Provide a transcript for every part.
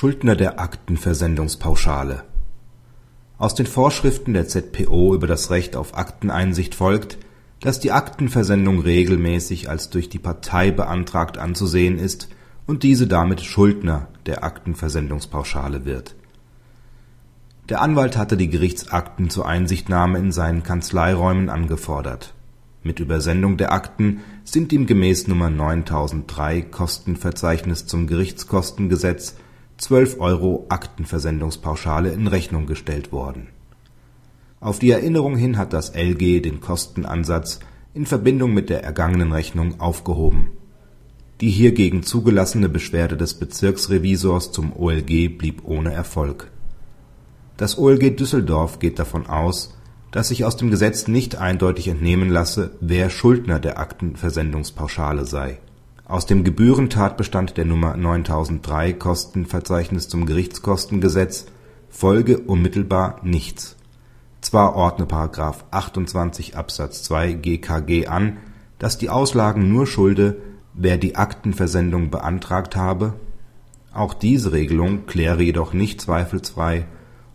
Schuldner der Aktenversendungspauschale Aus den Vorschriften der ZPO über das Recht auf Akteneinsicht folgt, dass die Aktenversendung regelmäßig als durch die Partei beantragt anzusehen ist und diese damit Schuldner der Aktenversendungspauschale wird. Der Anwalt hatte die Gerichtsakten zur Einsichtnahme in seinen Kanzleiräumen angefordert. Mit Übersendung der Akten sind ihm gemäß Nummer 9003 Kostenverzeichnis zum Gerichtskostengesetz 12 Euro Aktenversendungspauschale in Rechnung gestellt worden. Auf die Erinnerung hin hat das LG den Kostenansatz in Verbindung mit der ergangenen Rechnung aufgehoben. Die hiergegen zugelassene Beschwerde des Bezirksrevisors zum OLG blieb ohne Erfolg. Das OLG Düsseldorf geht davon aus, dass sich aus dem Gesetz nicht eindeutig entnehmen lasse, wer Schuldner der Aktenversendungspauschale sei aus dem Gebührentatbestand der Nummer 9003 Kostenverzeichnis zum Gerichtskostengesetz. Folge unmittelbar nichts. Zwar ordne § 28 Absatz 2 GKG an, dass die Auslagen nur schulde, wer die Aktenversendung beantragt habe, auch diese Regelung kläre jedoch nicht zweifelsfrei,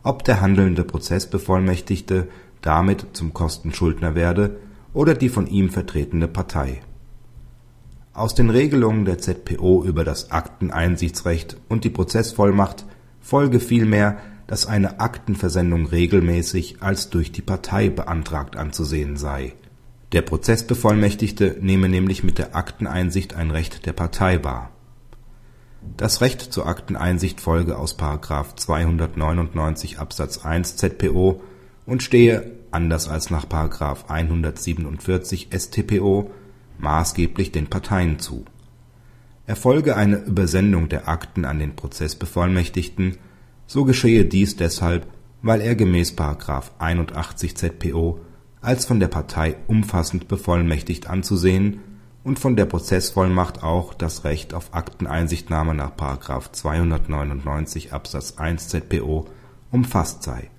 ob der handelnde Prozessbevollmächtigte damit zum Kostenschuldner werde oder die von ihm vertretene Partei aus den Regelungen der ZPO über das Akteneinsichtsrecht und die Prozessvollmacht folge vielmehr, dass eine Aktenversendung regelmäßig als durch die Partei beantragt anzusehen sei. Der Prozessbevollmächtigte nehme nämlich mit der Akteneinsicht ein Recht der Partei wahr. Das Recht zur Akteneinsicht folge aus § 299 Absatz 1 ZPO und stehe, anders als nach § 147 StPO maßgeblich den Parteien zu. Erfolge eine Übersendung der Akten an den Prozessbevollmächtigten, so geschehe dies deshalb, weil er gemäß § 81 ZPO als von der Partei umfassend bevollmächtigt anzusehen und von der Prozessvollmacht auch das Recht auf Akteneinsichtnahme nach § 299 Absatz 1 ZPO umfasst sei.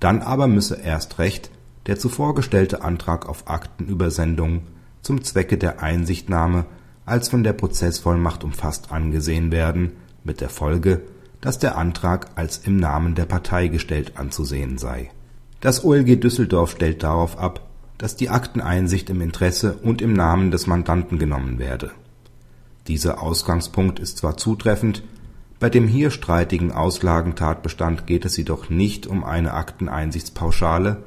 Dann aber müsse erst recht der zuvor gestellte Antrag auf Aktenübersendung zum Zwecke der Einsichtnahme als von der Prozessvollmacht umfasst angesehen werden, mit der Folge, dass der Antrag als im Namen der Partei gestellt anzusehen sei. Das OLG Düsseldorf stellt darauf ab, dass die Akteneinsicht im Interesse und im Namen des Mandanten genommen werde. Dieser Ausgangspunkt ist zwar zutreffend, bei dem hier streitigen Auslagentatbestand geht es jedoch nicht um eine Akteneinsichtspauschale,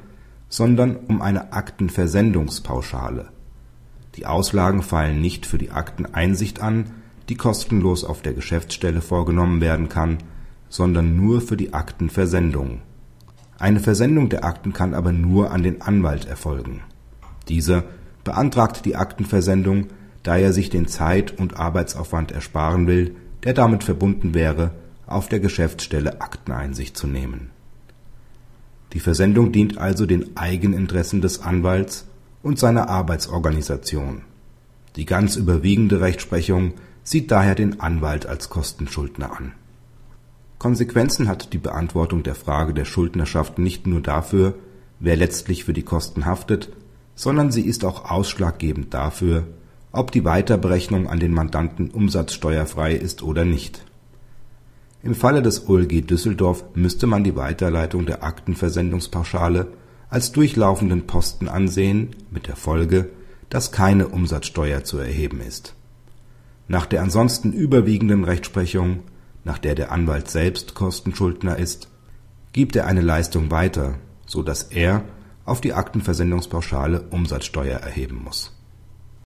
sondern um eine Aktenversendungspauschale die Auslagen fallen nicht für die Akteneinsicht an, die kostenlos auf der Geschäftsstelle vorgenommen werden kann, sondern nur für die Aktenversendung. Eine Versendung der Akten kann aber nur an den Anwalt erfolgen. Dieser beantragt die Aktenversendung, da er sich den Zeit und Arbeitsaufwand ersparen will, der damit verbunden wäre, auf der Geschäftsstelle Akteneinsicht zu nehmen. Die Versendung dient also den Eigeninteressen des Anwalts und seiner Arbeitsorganisation. Die ganz überwiegende Rechtsprechung sieht daher den Anwalt als Kostenschuldner an. Konsequenzen hat die Beantwortung der Frage der Schuldnerschaft nicht nur dafür, wer letztlich für die Kosten haftet, sondern sie ist auch ausschlaggebend dafür, ob die Weiterberechnung an den Mandanten umsatzsteuerfrei ist oder nicht. Im Falle des OLG Düsseldorf müsste man die Weiterleitung der Aktenversendungspauschale als durchlaufenden Posten ansehen, mit der Folge, dass keine Umsatzsteuer zu erheben ist. Nach der ansonsten überwiegenden Rechtsprechung, nach der der Anwalt selbst Kostenschuldner ist, gibt er eine Leistung weiter, so dass er auf die Aktenversendungspauschale Umsatzsteuer erheben muss